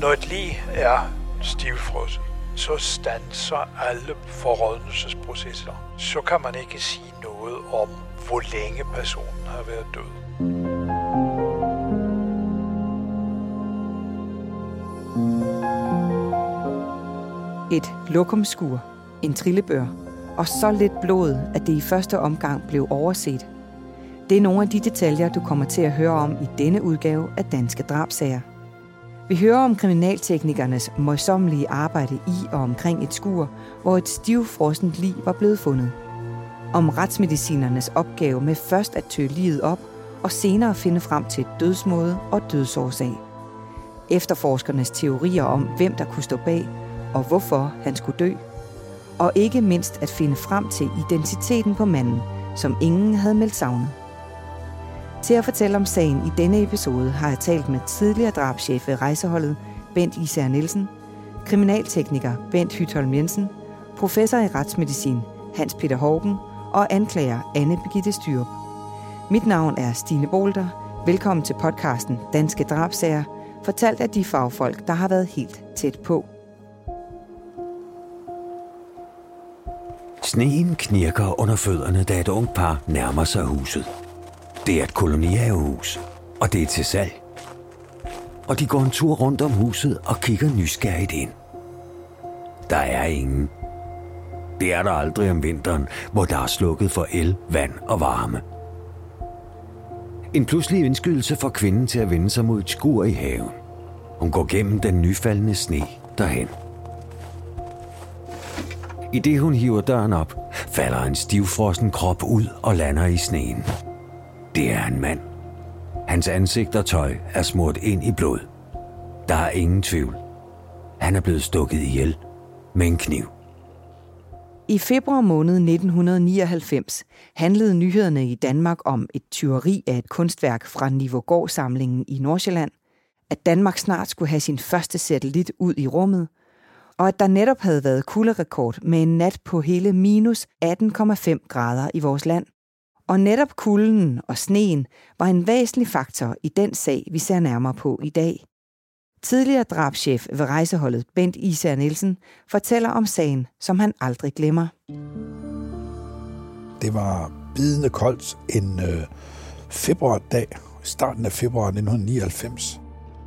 Når et lig er stivfrosset, så stanser alle forrådnelsesprocesser. Så kan man ikke sige noget om, hvor længe personen har været død. Et lokumskur, en trillebør og så lidt blod, at det i første omgang blev overset. Det er nogle af de detaljer, du kommer til at høre om i denne udgave af Danske Drabsager. Vi hører om kriminalteknikernes møjsommelige arbejde i og omkring et skur, hvor et stivfrossent lig var blevet fundet. Om retsmedicinernes opgave med først at tøge livet op, og senere finde frem til dødsmåde og dødsårsag. Efterforskernes teorier om, hvem der kunne stå bag, og hvorfor han skulle dø. Og ikke mindst at finde frem til identiteten på manden, som ingen havde meldt savnet. Til at fortælle om sagen i denne episode har jeg talt med tidligere drabschef ved rejseholdet, Bent Især Nielsen, kriminaltekniker Bent Hytholm Jensen, professor i retsmedicin Hans Peter Hågen og anklager Anne Begitte Styrup. Mit navn er Stine Bolter. Velkommen til podcasten Danske Drabsager, fortalt af de fagfolk, der har været helt tæt på. Sneen knirker under fødderne, da et ungt par nærmer sig huset. Det er et kolonihavehus, og det er til salg. Og de går en tur rundt om huset og kigger nysgerrigt ind. Der er ingen. Det er der aldrig om vinteren, hvor der er slukket for el, vand og varme. En pludselig indskydelse får kvinden til at vende sig mod et skur i haven. Hun går gennem den nyfaldende sne derhen. I det hun hiver døren op, falder en stivfrossen krop ud og lander i sneen. Det er en mand. Hans ansigt og tøj er smurt ind i blod. Der er ingen tvivl. Han er blevet stukket ihjel med en kniv. I februar måned 1999 handlede nyhederne i Danmark om et tyveri af et kunstværk fra Nivågård-samlingen i Nordsjælland, at Danmark snart skulle have sin første satellit ud i rummet, og at der netop havde været kulderekord med en nat på hele minus 18,5 grader i vores land. Og netop kulden og sneen var en væsentlig faktor i den sag, vi ser nærmere på i dag. Tidligere drabschef ved rejseholdet Bent Især Nielsen fortæller om sagen, som han aldrig glemmer. Det var bidende koldt en øh, februardag, starten af februar 1999.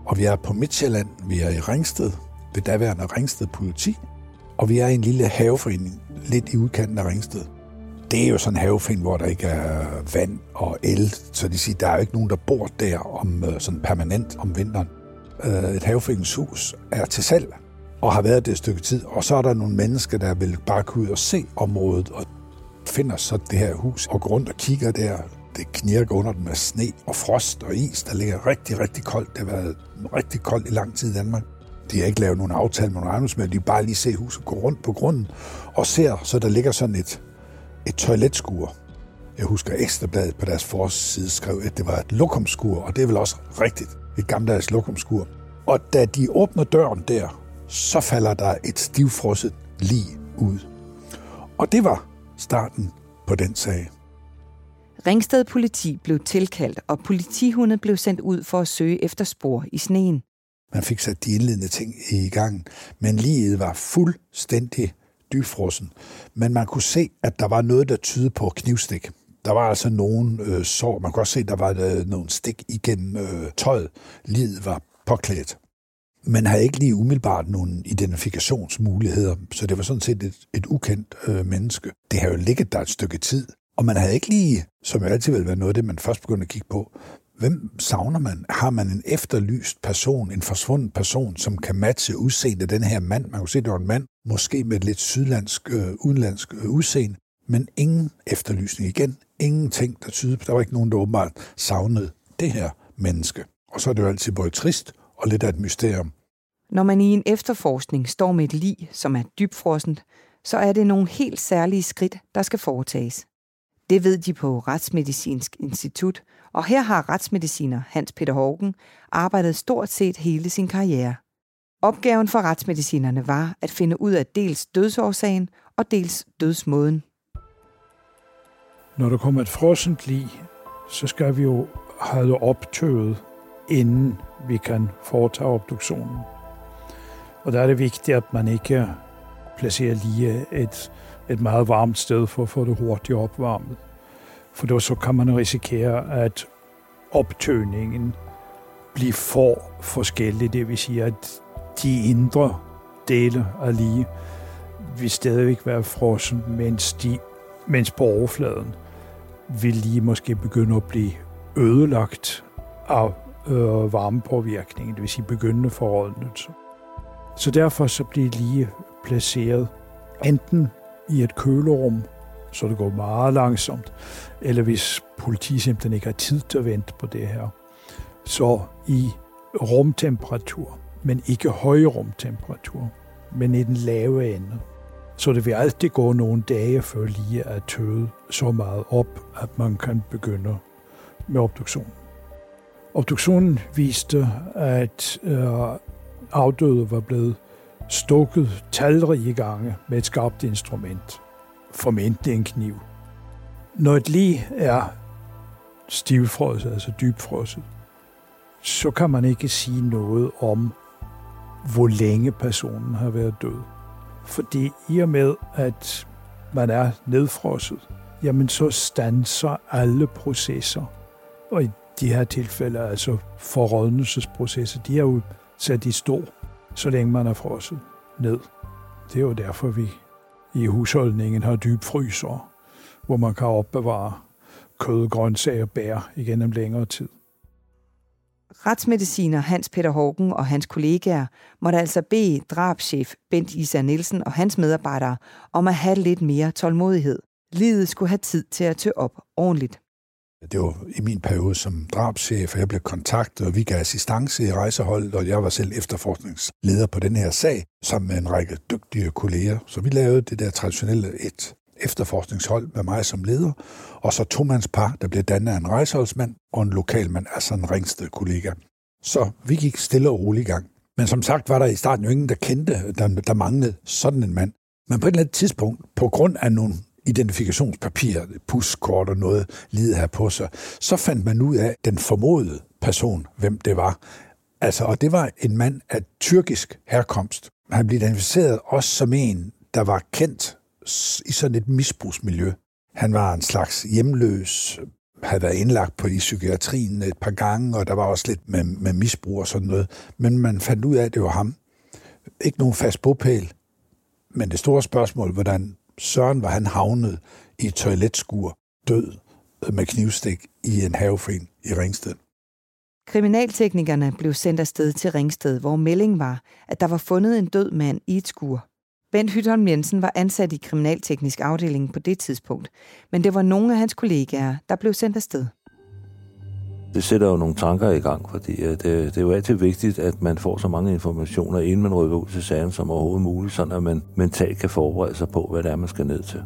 Og vi er på Midtjylland, vi er i Ringsted, ved daværende Ringsted politi, og vi er i en lille haveforening, lidt i udkanten af Ringsted. Det er jo sådan en havefin, hvor der ikke er vand og el, så de siger, der er jo ikke nogen, der bor der om øh, sådan permanent om vinteren. Øh, et et hus er til salg, og har været det et stykke tid, og så er der nogle mennesker, der vil bare gå ud og se området, og finder så det her hus, og går rundt og kigger der. Det knirker under dem med sne og frost og is, der ligger rigtig, rigtig koldt. Det har været rigtig koldt i lang tid i Danmark. De har ikke lavet nogen aftale med nogen ejendomsmænd, de bare lige se huset gå rundt på grunden, og ser, så der ligger sådan et, et toiletskur. Jeg husker Ekstrabladet på deres forside skrev, at det var et lokumskur, og det er vel også rigtigt, et gammeldags lokumskur. Og da de åbner døren der, så falder der et stivfrosset lig ud. Og det var starten på den sag. Ringsted politi blev tilkaldt, og politihundet blev sendt ud for at søge efter spor i sneen. Man fik sat de indledende ting i gang, men liget var fuldstændig dybfrossen. Men man kunne se, at der var noget, der tydede på knivstik. Der var altså nogen øh, sår. Man kunne også se, at der var øh, nogle stik igennem øh, tøjet. Livet var påklædt. Man havde ikke lige umiddelbart nogle identifikationsmuligheder, så det var sådan set et, et ukendt øh, menneske. Det havde jo ligget der et stykke tid, og man havde ikke lige, som jo altid vil være noget af det, man først begyndte at kigge på, Hvem savner man? Har man en efterlyst person, en forsvundet person, som kan matche udseendet af den her mand? Man kunne se, det var en mand, måske med et lidt sydlandsk, øh, udenlandsk øh, udseende, men ingen efterlysning igen. Ingenting, der tyder på, der var ikke nogen, der åbenbart savnede det her menneske. Og så er det jo altid både trist og lidt af et mysterium. Når man i en efterforskning står med et lig, som er dybfrossent, så er det nogle helt særlige skridt, der skal foretages. Det ved de på Retsmedicinsk Institut, og her har retsmediciner Hans Peter Hågen arbejdet stort set hele sin karriere. Opgaven for retsmedicinerne var at finde ud af dels dødsårsagen og dels dødsmåden. Når der kommer et frossent lig, så skal vi jo have det optøvet, inden vi kan foretage obduktionen. Og der er det vigtigt, at man ikke placerer lige et, et meget varmt sted for at få det hurtigt opvarmet. For då så kan man risikere, at optøningen bliver for forskellig. Det vil sige, at de indre dele af lige vil stadigvæk være frossen, mens, de, mens på overfladen vil lige måske begynde at blive ødelagt af øh, varmepåvirkningen, det vil sige begyndende forrådnelse. Så derfor så bliver lige placeret enten i et kølerum, så det går meget langsomt, eller hvis politi simpelthen ikke har tid til at vente på det her, så i rumtemperatur, men ikke høj rumtemperatur, men i den lave ende. Så det vil altid gå nogle dage, før lige er tøet så meget op, at man kan begynde med obduktionen. Obduktionen viste, at øh, afdøde var blevet stukket talrige gange med et skarpt instrument, formentlig en kniv. Når et lig er stivfrosset, altså dybfrosset, så kan man ikke sige noget om, hvor længe personen har været død. Fordi i og med, at man er nedfrosset, jamen så stanser alle processer. Og i de her tilfælde, altså forrådnelsesprocesser, de er jo sat i stå, så længe man er frosset ned. Det er jo derfor, vi i husholdningen har dybfryser, hvor man kan opbevare kød, grøntsager og bær igennem længere tid. Retsmediciner Hans Peter Hågen og hans kollegaer måtte altså bede drabschef Bent Isa Nielsen og hans medarbejdere om at have lidt mere tålmodighed. Livet skulle have tid til at tø op ordentligt. Det var i min periode som drabschef, og jeg blev kontaktet, og vi gav assistance i rejseholdet, og jeg var selv efterforskningsleder på den her sag, sammen med en række dygtige kolleger. Så vi lavede det der traditionelle et efterforskningshold med mig som leder, og så to mands par, der blev dannet af en rejseholdsmand og en lokalmand, altså en ringsted kollega. Så vi gik stille og roligt i gang. Men som sagt var der i starten jo ingen, der kendte, der, der manglede sådan en mand. Men på et eller andet tidspunkt, på grund af nogle identifikationspapirer, puskort og noget lide her på sig, så fandt man ud af den formodede person, hvem det var. Altså, og det var en mand af tyrkisk herkomst. Han blev identificeret også som en, der var kendt i sådan et misbrugsmiljø. Han var en slags hjemløs, havde været indlagt på i psykiatrien et par gange, og der var også lidt med, med misbrug og sådan noget. Men man fandt ud af, at det var ham. Ikke nogen fast bopæl. Men det store spørgsmål, hvordan Søren var han havnet i toiletskur, død øh, med knivstik i en haveforening i Ringsted. Kriminalteknikerne blev sendt afsted til Ringsted, hvor melding var, at der var fundet en død mand i et skur. Bent Hytholm Jensen var ansat i kriminalteknisk afdeling på det tidspunkt, men det var nogle af hans kollegaer, der blev sendt afsted. Det sætter jo nogle tanker i gang, fordi øh, det, det er jo altid vigtigt, at man får så mange informationer, inden man rykker ud til sagen som overhovedet muligt, sådan at man mentalt kan forberede sig på, hvad det er, man skal ned til.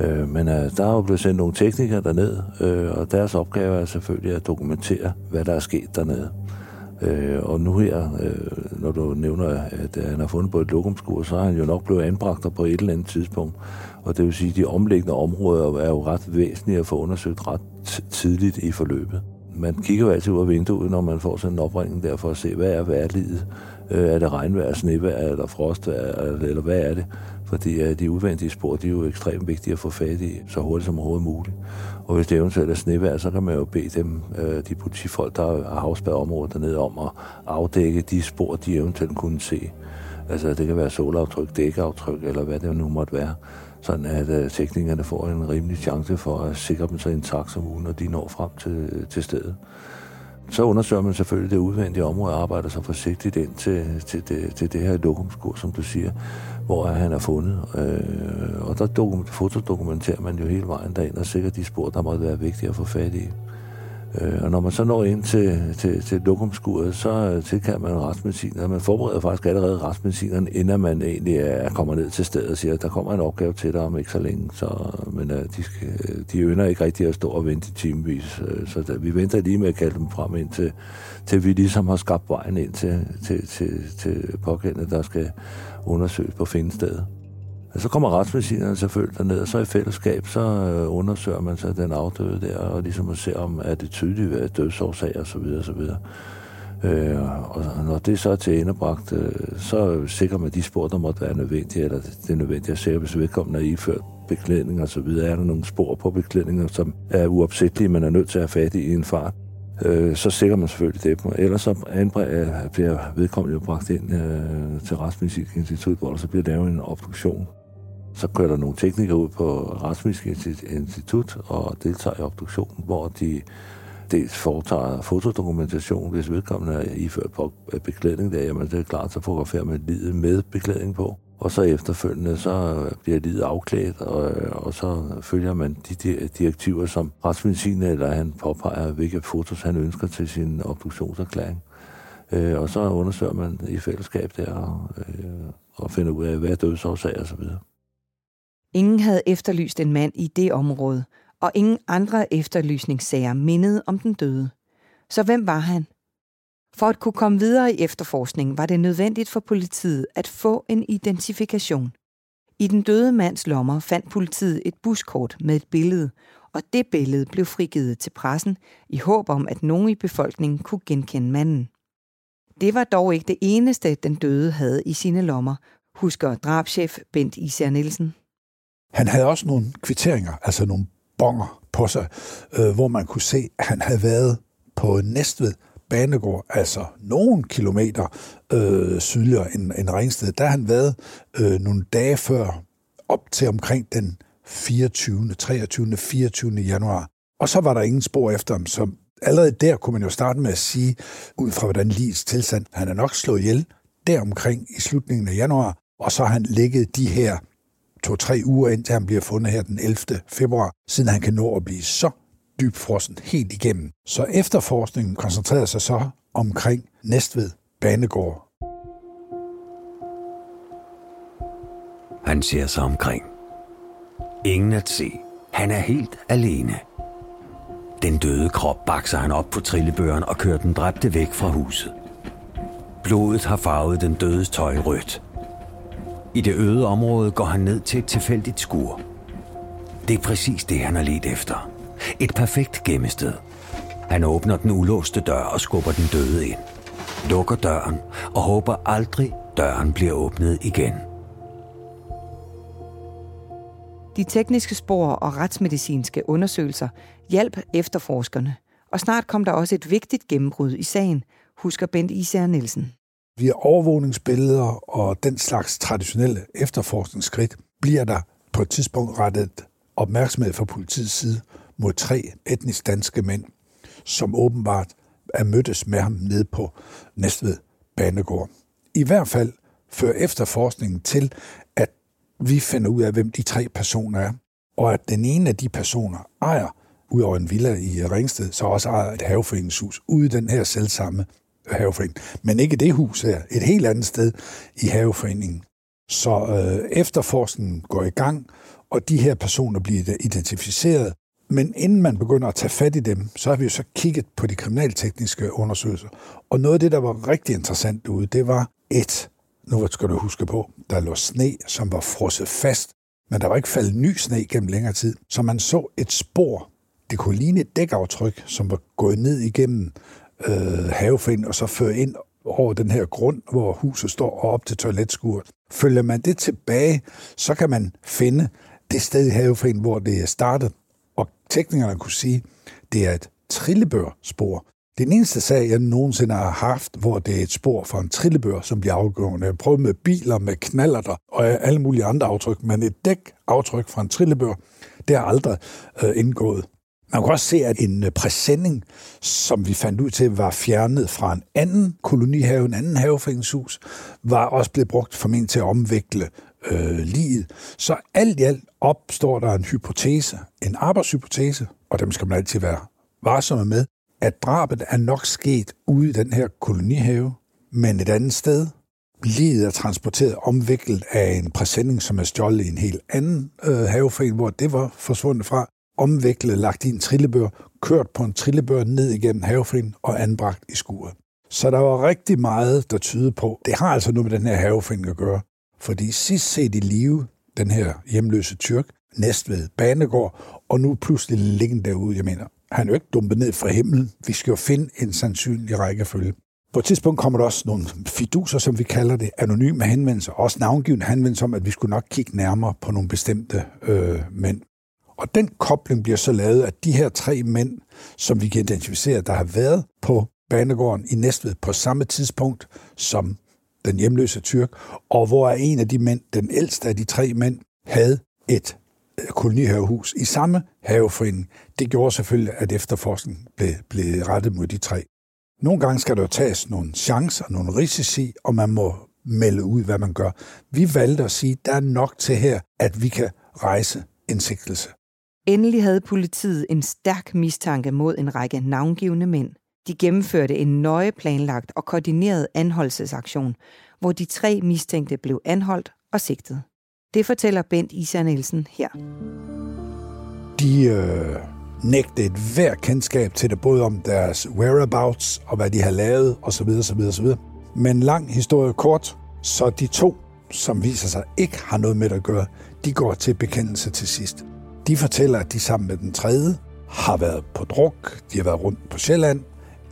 Øh, men øh, der er jo blevet sendt nogle teknikere derned, øh, og deres opgave er selvfølgelig at dokumentere, hvad der er sket dernede. Øh, og nu her, øh, når du nævner, at øh, han har fundet på et lokumskur, så har han jo nok blevet anbragt der på et eller andet tidspunkt. Og det vil sige, at de omliggende områder er jo ret væsentlige at få undersøgt ret tidligt i forløbet. Man kigger jo altid ud af vinduet, når man får sådan en opringning der, for at se, hvad er værlivet? Øh, er det regnvejr, snevejr, eller frostvejr, eller hvad er det? Fordi øh, de udvendige spor, de er jo ekstremt vigtige at få fat i, så hurtigt som overhovedet muligt. Og hvis det eventuelt er snevejr, så kan man jo bede dem, øh, de politifolk, der har afspærret området dernede, om at afdække de spor, de eventuelt kunne se. Altså, det kan være solaftryk, dækaftryk, eller hvad det nu måtte være. Sådan at øh, teknikerne får en rimelig chance for at sikre dem så intakt som muligt, når de når frem til, øh, til stedet. Så undersøger man selvfølgelig det udvendige område og arbejder så forsigtigt ind til, til, det, til det her lokumskur, som du siger hvor han er fundet. Øh, og der dokument, fotodokumenterer man jo hele vejen derind og sikrer de spor, der måtte være vigtige at få fat i. Øh, og når man så når ind til, til, til lokumskuret, så øh, tilkalder man retsmediciner. Man forbereder faktisk allerede retsmedicineren, inden man egentlig er, kommer ned til stedet og siger, at der kommer en opgave til dig om ikke så længe. Så, men øh, de, skal, øh, de ønsker ikke rigtig at stå og vente i timevis. Øh, så der, vi venter lige med at kalde dem frem ind til, til vi ligesom har skabt vejen ind til, til, til, til pågældende, der skal undersøges på findestedet. Og Så kommer retsmedicinerne selvfølgelig derned, og så i fællesskab, så øh, undersøger man så den afdøde der, og ligesom at se, om er det tydeligt, hvad dødsårsag og så videre, og så videre. Øh, og når det så er til endebragt, øh, så sikrer man de spor, der måtte være nødvendige, eller det er nødvendigt at sikre, hvis vedkommende er iført beklædning og så videre. Er der nogle spor på beklædninger, som er uopsættelige, man er nødt til at have fat i i en fart, øh, så sikrer man selvfølgelig det. Ellers så anbræ- øh, bliver vedkommende jo bragt ind øh, til Retsmedicinsk Institut, hvor der så bliver lavet en obduktion. Så kører der nogle teknikere ud på Retsmedicinsk Institut og deltager i obduktionen, hvor de dels foretager fotodokumentation, hvis vedkommende er iført på beklædning der, jamen det er klart, så fotograferer man livet med beklædning på. Og så efterfølgende, så bliver livet afklædt, og, og så følger man de direktiver, som retsmedicin, eller han påpeger, hvilke fotos han ønsker til sin obduktionserklæring. Øh, og så undersøger man i fællesskab der, og, øh, og finder ud af, hvad er dødsårsag og så videre. Ingen havde efterlyst en mand i det område, og ingen andre efterlysningssager mindede om den døde. Så hvem var han? For at kunne komme videre i efterforskningen var det nødvendigt for politiet at få en identifikation. I den døde mands lommer fandt politiet et buskort med et billede, og det billede blev frigivet til pressen i håb om, at nogen i befolkningen kunne genkende manden. Det var dog ikke det eneste, den døde havde i sine lommer, husker drabschef Bent Især Nielsen. Han havde også nogle kvitteringer, altså nogle bonger på sig, øh, hvor man kunne se, at han havde været på Næstved Banegård, altså nogle kilometer øh, sydligere end, end Ringsted. Der han været øh, nogle dage før, op til omkring den 24., 23., 24. januar. Og så var der ingen spor efter ham, så allerede der kunne man jo starte med at sige, ud fra hvordan Lis tilstand, han er nok slået ihjel deromkring i slutningen af januar, og så har han ligget de her to-tre uger, indtil han bliver fundet her den 11. februar, siden han kan nå at blive så dybfrossen helt igennem. Så efterforskningen koncentrerede sig så omkring Næstved Banegård. Han ser sig omkring. Ingen at se. Han er helt alene. Den døde krop bakser han op på trillebøren og kører den dræbte væk fra huset. Blodet har farvet den dødes tøj rødt. I det øde område går han ned til et tilfældigt skur. Det er præcis det, han har let efter. Et perfekt gemmested. Han åbner den ulåste dør og skubber den døde ind. Lukker døren og håber aldrig, døren bliver åbnet igen. De tekniske spor og retsmedicinske undersøgelser hjalp efterforskerne, og snart kom der også et vigtigt gennembrud i sagen, husker Bent Især Nielsen. Via overvågningsbilleder og den slags traditionelle efterforskningsskridt bliver der på et tidspunkt rettet opmærksomhed fra politiets side mod tre etnisk danske mænd, som åbenbart er mødtes med ham nede på Næstved Banegård. I hvert fald fører efterforskningen til, at vi finder ud af, hvem de tre personer er, og at den ene af de personer ejer, ud over en villa i Ringsted, så også ejer et haveforeningshus ude i den her selvsamme haveforening. Men ikke det hus her, et helt andet sted i haveforeningen. Så øh, efterforskningen går i gang, og de her personer bliver identificeret, men inden man begynder at tage fat i dem, så har vi jo så kigget på de kriminaltekniske undersøgelser. Og noget af det, der var rigtig interessant derude, det var et, nu skal du huske på, der lå sne, som var frosset fast, men der var ikke faldet ny sne gennem længere tid. Så man så et spor. Det kunne ligne et dækaftryk, som var gået ned igennem øh, havefind og så føre ind over den her grund, hvor huset står og op til toiletskuret. Følger man det tilbage, så kan man finde det sted i havefind, hvor det er startet. Og teknikerne kunne sige, det er et trillebørspor. Det er den eneste sag, jeg nogensinde har haft, hvor det er et spor fra en trillebør, som bliver afgørende. Jeg prøvede med biler, med knallerter og alle mulige andre aftryk, men et dækaftryk fra en trillebør, det har aldrig øh, indgået. Man kan også se, at en øh, præsending, som vi fandt ud til, var fjernet fra en anden kolonihave, en anden haveforeningshus, var også blevet brugt formentlig til at omvikle øh, livet. Så alt i alt opstår der en hypotese, en arbejdshypotese, og dem skal man altid være varsomme med, at drabet er nok sket ude i den her kolonihave, men et andet sted. Livet er transporteret omviklet af en præsending, som er stjålet i en helt anden øh, haveforening, hvor det var forsvundet fra omviklet, lagt i en trillebør, kørt på en trillebør ned igennem havefrien og anbragt i skuret. Så der var rigtig meget, der tyder på, det har altså noget med den her havefrien at gøre. Fordi sidst set i live, den her hjemløse tyrk, Næstved Banegård, og nu pludselig liggende derude, jeg mener, han er jo ikke dumpet ned fra himlen. Vi skal jo finde en sandsynlig rækkefølge. På et tidspunkt kommer der også nogle fiduser, som vi kalder det, anonyme henvendelser, også navngivende henvendelser om, at vi skulle nok kigge nærmere på nogle bestemte øh, mænd. Og den kobling bliver så lavet, at de her tre mænd, som vi kan identificere, der har været på banegården i Næstved på samme tidspunkt som den hjemløse tyrk, og hvor en af de mænd, den ældste af de tre mænd, havde et øh, kolonihavehus i samme haveforening. Det gjorde selvfølgelig, at efterforskningen blev, blev rettet mod de tre. Nogle gange skal der jo tages nogle chancer, nogle risici, og man må melde ud, hvad man gør. Vi valgte at sige, at der er nok til her, at vi kan rejse en sigtelse. Endelig havde politiet en stærk mistanke mod en række navngivende mænd. De gennemførte en nøje planlagt og koordineret anholdelsesaktion, hvor de tre mistænkte blev anholdt og sigtet. Det fortæller Bent Isa Nielsen her. De øh, nægtede et hver kendskab til det, både om deres whereabouts og hvad de har lavet osv. osv., osv. Men lang historie kort, så de to, som viser sig ikke har noget med det at gøre, de går til bekendelse til sidst. De fortæller, at de sammen med den tredje har været på druk, de har været rundt på Sjælland,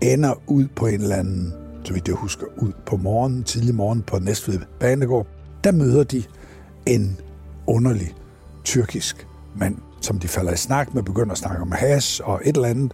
ender ud på en eller anden, så vidt jeg husker, ud på morgenen, tidlig morgen på Næstved Banegård. Der møder de en underlig tyrkisk mand, som de falder i snak med, begynder at snakke om hash og et eller andet,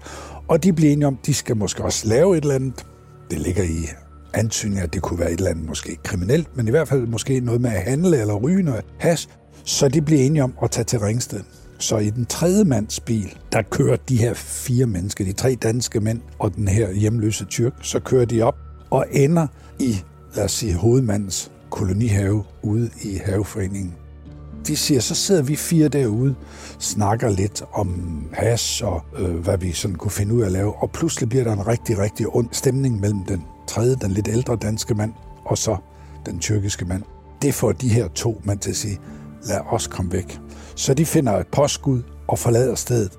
og de bliver enige om, at de skal måske også lave et eller andet. Det ligger i antydning, at det kunne være et eller andet måske kriminelt, men i hvert fald måske noget med at handle eller ryge noget hash, så de bliver enige om at tage til Ringsted. Så i den tredje mands bil, der kører de her fire mennesker, de tre danske mænd og den her hjemløse tyrk, så kører de op og ender i, lad os sige, hovedmandens kolonihave ude i haveforeningen. De siger, så sidder vi fire derude, snakker lidt om has og øh, hvad vi sådan kunne finde ud af at lave, og pludselig bliver der en rigtig, rigtig ond stemning mellem den tredje, den lidt ældre danske mand, og så den tyrkiske mand. Det får de her to mand til at sige, lad os komme væk. Så de finder et påskud og forlader stedet.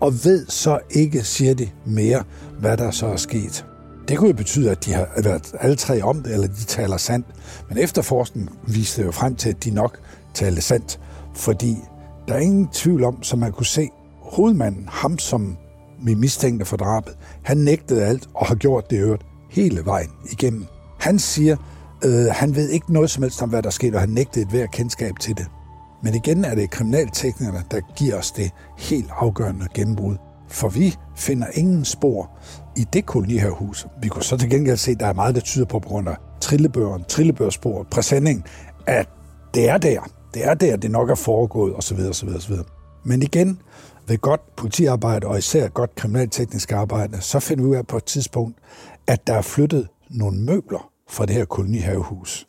Og ved så ikke, siger de, mere, hvad der så er sket. Det kunne jo betyde, at de har været alle tre om det, eller de taler sandt. Men efterforskningen viste jo frem til, at de nok talte sandt, fordi der er ingen tvivl om, som man kunne se, hovedmanden, ham som vi mistænkte for drabet, han nægtede alt og har gjort det øvrigt hele vejen igennem. Han siger, øh, han ved ikke noget som helst om, hvad der skete, og han nægtede et hver kendskab til det. Men igen er det kriminalteknikerne, der giver os det helt afgørende gennembrud. For vi finder ingen spor i det kolonihavehus. Vi kunne så til gengæld se, at der er meget, der tyder på, på grund af trillebøren, trillebørspor, præsending, at det er der. Det er der, det nok er foregået, osv. osv., osv. Men igen, ved godt politiarbejde, og især godt kriminalteknisk arbejde, så finder vi ud af på et tidspunkt, at der er flyttet nogle møbler fra det her kolonihavehus.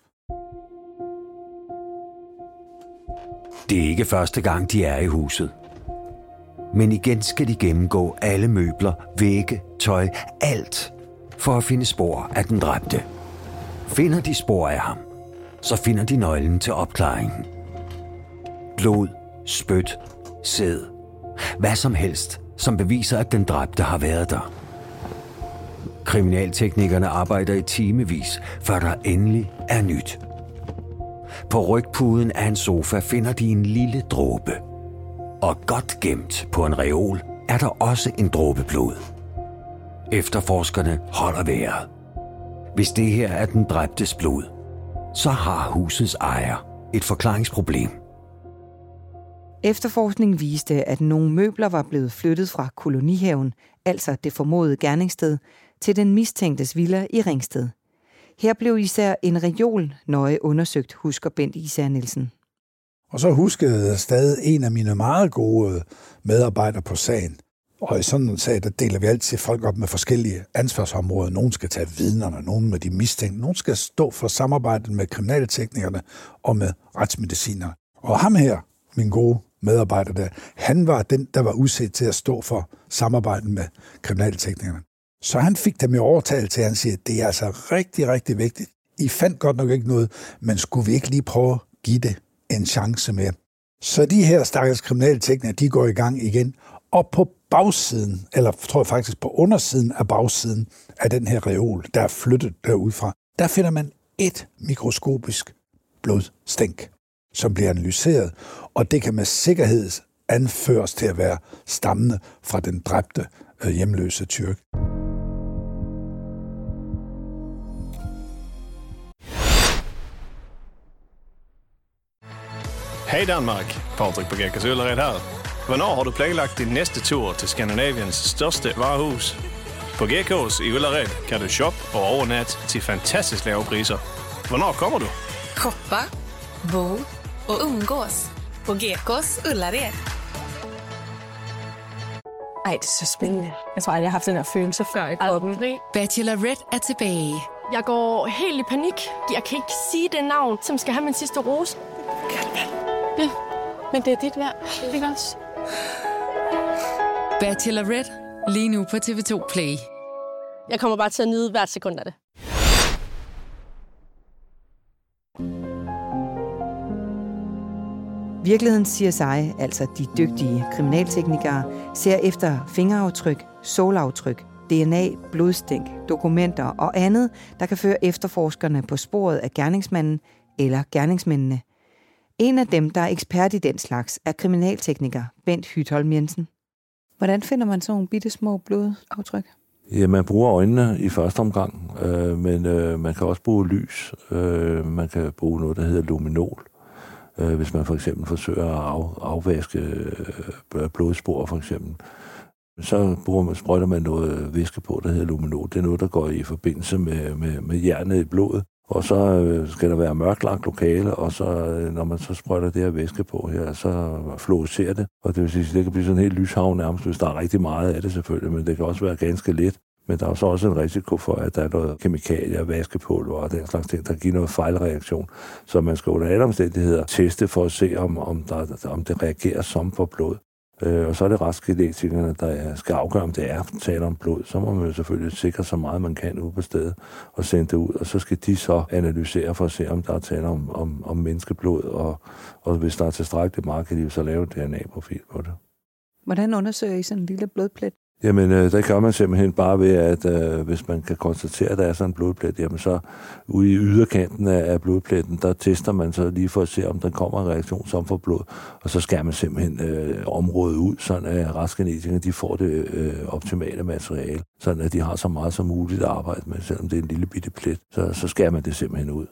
Det er ikke første gang, de er i huset. Men igen skal de gennemgå alle møbler, vægge, tøj, alt, for at finde spor af den dræbte. Finder de spor af ham, så finder de nøglen til opklaringen. Blod, spyt, sæd, hvad som helst, som beviser, at den dræbte har været der. Kriminalteknikerne arbejder i timevis, før der endelig er nyt. På rygpuden af en sofa finder de en lille dråbe. Og godt gemt på en reol er der også en dråbe blod. Efterforskerne holder vejret. Hvis det her er den dræbtes blod, så har husets ejer et forklaringsproblem. Efterforskning viste, at nogle møbler var blevet flyttet fra kolonihaven, altså det formodede gerningssted, til den mistænktes villa i Ringsted. Her blev især en reol nøje undersøgt, husker Bent Især Nielsen. Og så huskede jeg stadig en af mine meget gode medarbejdere på sagen. Og i sådan en sag, der deler vi altid folk op med forskellige ansvarsområder. Nogen skal tage vidnerne, nogen med de mistænkte, nogen skal stå for samarbejdet med kriminalteknikerne og med retsmediciner. Og ham her, min gode medarbejder der, han var den, der var udset til at stå for samarbejdet med kriminalteknikerne. Så han fik dem i overtalt til, at han siger, at det er altså rigtig, rigtig vigtigt. I fandt godt nok ikke noget, men skulle vi ikke lige prøve at give det en chance med? Så de her stakkels kriminalteknikere, de går i gang igen, og på bagsiden, eller tror jeg faktisk på undersiden af bagsiden af den her reol, der er flyttet derudfra, der finder man et mikroskopisk blodstænk, som bliver analyseret, og det kan med sikkerhed anføres til at være stammende fra den dræbte øh, hjemløse tyrk. Hej Danmark, Patrik på Gekkas Ullared her. Hvornår har du planlagt din næste tur til Skandinaviens største varehus? På GK's i Ullared kan du shoppe og overnatte til fantastisk lave priser. Hvornår kommer du? Shoppa, bo och umgås på Gekås Ullared. Ej, det er så spændende. Jeg tror aldrig, jeg har haft den her følelse før i kroppen. Bachelorette er tilbage. Jeg går helt i panik. Jeg kan ikke sige det navn, som skal have min sidste rose. Ja, men det er dit værd. Ikke også? Bachelorette lige nu på TV2 Play. Jeg kommer bare til at nyde hvert sekund af det. Virkeligheden siger sig, altså de dygtige kriminalteknikere, ser efter fingeraftryk, solaftryk, DNA, blodstænk, dokumenter og andet, der kan føre efterforskerne på sporet af gerningsmanden eller gerningsmændene. En af dem, der er ekspert i den slags, er kriminaltekniker Bent Hytholm Jensen. Hvordan finder man sådan nogle bitte små blodaftryk? Ja, man bruger øjnene i første omgang, øh, men øh, man kan også bruge lys. Øh, man kan bruge noget, der hedder luminol, øh, hvis man for eksempel forsøger at af, afvaske øh, blodspor, for eksempel. Så bruger man, sprøjter man noget væske på, der hedder luminol. Det er noget, der går i forbindelse med, med, med jernet i blodet. Og så øh, skal der være mørklagt lokale, og så øh, når man så sprøjter det her væske på her, så fluorescerer det. Og det vil sige, at det kan blive sådan en helt lyshav nærmest, hvis der er rigtig meget af det selvfølgelig, men det kan også være ganske lidt. Men der er så også en risiko for, at der er noget kemikalier, vaskepulver og den slags ting, der giver noget fejlreaktion. Så man skal under alle omstændigheder teste for at se, om, om, der, om det reagerer som på blod. Øh, og så er det retsgenetikerne, der skal afgøre, om det er tale om blod. Så må man jo selvfølgelig sikre så meget, man kan ude på stedet og sende det ud. Og så skal de så analysere for at se, om der er tale om, om, om menneskeblod. Og, og hvis der er tilstrækkeligt meget, kan de jo så lave DNA-profil på det. Hvordan undersøger I sådan en lille blodplet? Jamen, øh, det gør man simpelthen bare ved, at øh, hvis man kan konstatere, at der er sådan en blodplet, jamen så ude i yderkanten af, af blodpletten, der tester man så lige for at se, om der kommer en reaktion som for blod, og så skærer man simpelthen øh, området ud, sådan at retsgenetikerne de får det øh, optimale materiale, sådan at de har så meget som muligt at arbejde med, selvom det er en lille bitte plet, så, så skærer man det simpelthen ud.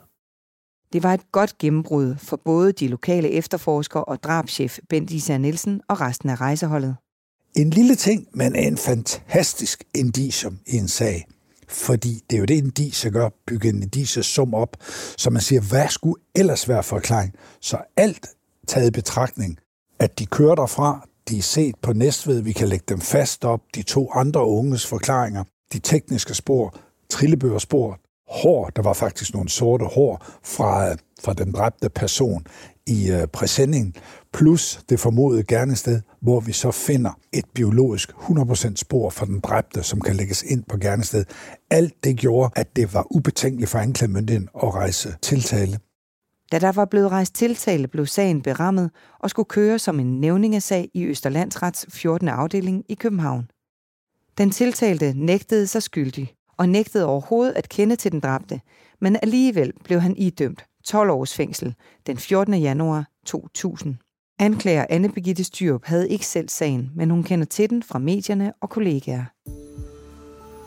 Det var et godt gennembrud for både de lokale efterforskere og drabschef Bent Nielsen og resten af rejseholdet. En lille ting, men en fantastisk indicium i en sag. Fordi det er jo det, indicier gør, bygge en sum op, så man siger, hvad skulle ellers være forklaring? Så alt taget i betragtning, at de kører derfra, de er set på Næstved, vi kan lægge dem fast op, de to andre unges forklaringer, de tekniske spor, trillebøgerspor, hår, der var faktisk nogle sorte hår fra, fra den dræbte person i øh, præsendingen, plus det formodede gernested, hvor vi så finder et biologisk 100% spor for den dræbte, som kan lægges ind på gernested. Alt det gjorde, at det var ubetænkeligt for anklagemyndigheden at rejse tiltale. Da der var blevet rejst tiltale, blev sagen berammet og skulle køre som en nævningesag i Østerlandsrets 14. afdeling i København. Den tiltalte nægtede sig skyldig og nægtede overhovedet at kende til den dræbte, men alligevel blev han idømt 12 års fængsel den 14. januar 2000. Anklager Anne Birgitte Styrup havde ikke selv sagen, men hun kender til den fra medierne og kollegaer.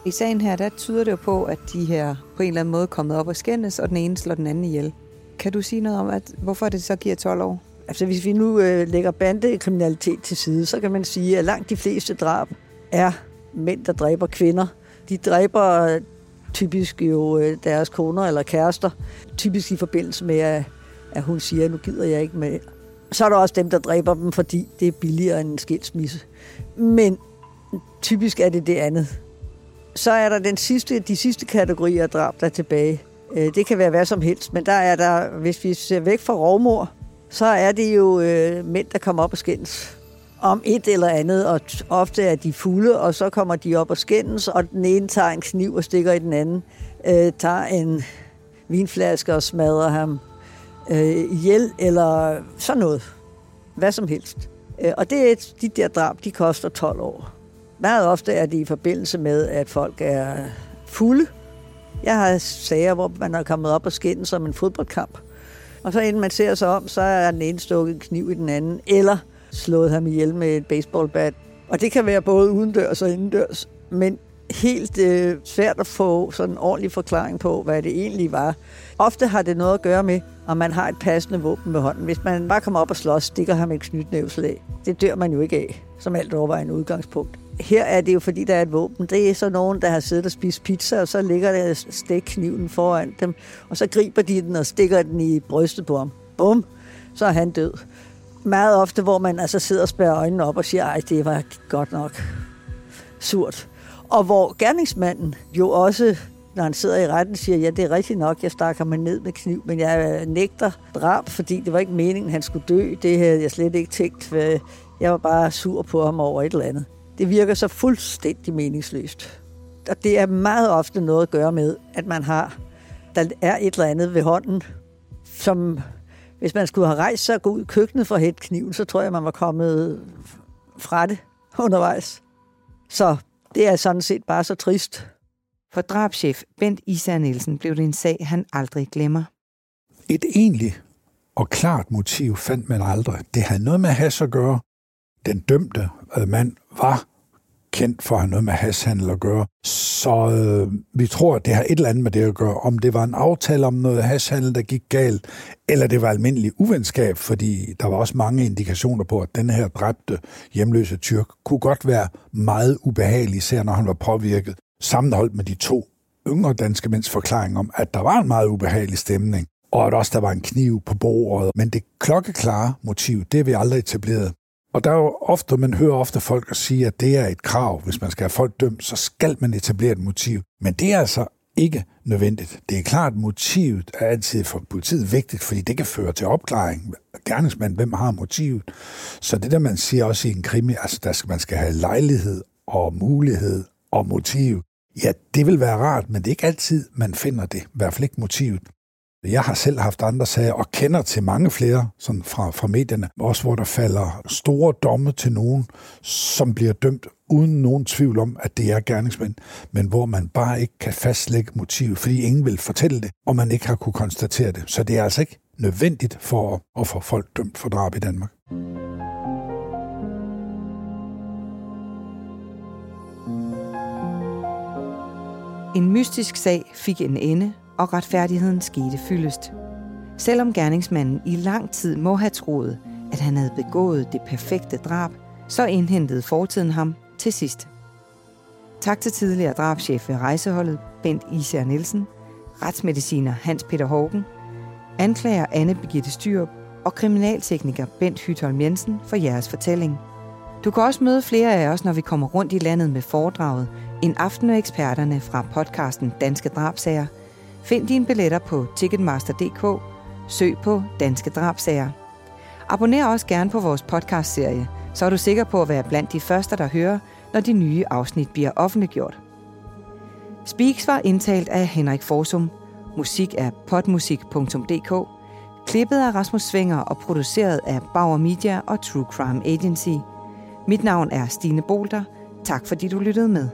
I sagen her, der tyder det jo på, at de her på en eller anden måde er kommet op og skændes, og den ene slår den anden ihjel. Kan du sige noget om, at hvorfor det så giver 12 år? Altså hvis vi nu øh, lægger bandekriminalitet til side, så kan man sige, at langt de fleste drab er mænd, der dræber kvinder. De dræber typisk jo øh, deres koner eller kærester, typisk i forbindelse med, at, at hun siger, nu gider jeg ikke med. Så er der også dem, der dræber dem, fordi det er billigere end en skilsmisse. Men typisk er det det andet. Så er der den sidste, de sidste kategorier af drab, der er tilbage. Øh, det kan være hvad som helst, men der er der, hvis vi ser væk fra rovmor, så er det jo øh, mænd, der kommer op og skændes om et eller andet, og ofte er de fulde, og så kommer de op og skændes, og den ene tager en kniv og stikker i den anden, øh, tager en vinflaske og smadrer ham øh, ihjel, eller sådan noget. Hvad som helst. Øh, og det er de der drab, de koster 12 år. Meget ofte er det i forbindelse med, at folk er fulde. Jeg har sager, hvor man er kommet op og skændes som en fodboldkamp. Og så inden man ser sig om, så er den ene stukket en kniv i den anden, eller slået ham ihjel med et baseballbat. Og det kan være både udendørs og indendørs. Men helt øh, svært at få sådan en ordentlig forklaring på, hvad det egentlig var. Ofte har det noget at gøre med, om man har et passende våben med hånden. Hvis man bare kommer op og slås, stikker ham et knytnævslag. Det dør man jo ikke af, som alt overvejende udgangspunkt. Her er det jo, fordi der er et våben. Det er så nogen, der har siddet og spist pizza, og så ligger der stikkniven foran dem, og så griber de den og stikker den i brystet på ham. Bum, så er han død. Meget ofte, hvor man altså sidder og spærrer øjnene op og siger, ej, det var godt nok surt. Og hvor gerningsmanden jo også, når han sidder i retten, siger, ja, det er rigtigt nok, jeg stakker mig ned med kniv, men jeg øh, nægter drab, fordi det var ikke meningen, han skulle dø. Det havde jeg slet ikke tænkt. Øh, jeg var bare sur på ham over et eller andet. Det virker så fuldstændig meningsløst. Og det er meget ofte noget at gøre med, at man har, der er et eller andet ved hånden, som hvis man skulle have rejst sig og gå ud i køkkenet for at hætte kniven, så tror jeg, man var kommet fra det undervejs. Så det er sådan set bare så trist. For drabschef Bent Især Nielsen blev det en sag, han aldrig glemmer. Et egentligt og klart motiv fandt man aldrig. Det havde noget med has at gøre. Den dømte øh, mand var kendt for at have noget med hashandel at gøre. Så øh, vi tror, at det har et eller andet med det at gøre. Om det var en aftale om noget hashandel, der gik galt, eller det var almindelig uvenskab, fordi der var også mange indikationer på, at den her dræbte hjemløse tyrk kunne godt være meget ubehagelig, især når han var påvirket, sammenholdt med de to yngre danske mænds forklaring om, at der var en meget ubehagelig stemning, og at også der var en kniv på bordet. Men det klokkeklare motiv, det er vi aldrig etableret. Og der er jo ofte, man hører ofte folk at sige, at det er et krav. Hvis man skal have folk dømt, så skal man etablere et motiv. Men det er altså ikke nødvendigt. Det er klart, at motivet er altid for politiet vigtigt, fordi det kan føre til opklaring. Gerningsmand, hvem har motivet? Så det der, man siger også i en krimi, altså der skal, man skal have lejlighed og mulighed og motiv. Ja, det vil være rart, men det er ikke altid, man finder det. I hvert fald ikke motivet. Jeg har selv haft andre sager, og kender til mange flere sådan fra, fra medierne, også hvor der falder store domme til nogen, som bliver dømt uden nogen tvivl om, at det er gerningsmænd, men hvor man bare ikke kan fastlægge motivet, fordi ingen vil fortælle det, og man ikke har kunne konstatere det. Så det er altså ikke nødvendigt for at få folk dømt for drab i Danmark. En mystisk sag fik en ende, og retfærdigheden skete fyldest. Selvom gerningsmanden i lang tid må have troet, at han havde begået det perfekte drab, så indhentede fortiden ham til sidst. Tak til tidligere drabschef ved rejseholdet Bent Især Nielsen, retsmediciner Hans Peter Hågen, anklager Anne Birgitte Styrup og kriminaltekniker Bent Hytholm Jensen for jeres fortælling. Du kan også møde flere af os, når vi kommer rundt i landet med foredraget En aften med eksperterne fra podcasten Danske Drabsager – Find dine billetter på ticketmaster.dk. Søg på Danske Drabsager. Abonner også gerne på vores podcastserie, så er du sikker på at være blandt de første, der hører, når de nye afsnit bliver offentliggjort. Speaks var indtalt af Henrik Forsum. Musik er potmusik.dk. Klippet af Rasmus Svinger og produceret af Bauer Media og True Crime Agency. Mit navn er Stine Bolter. Tak fordi du lyttede med.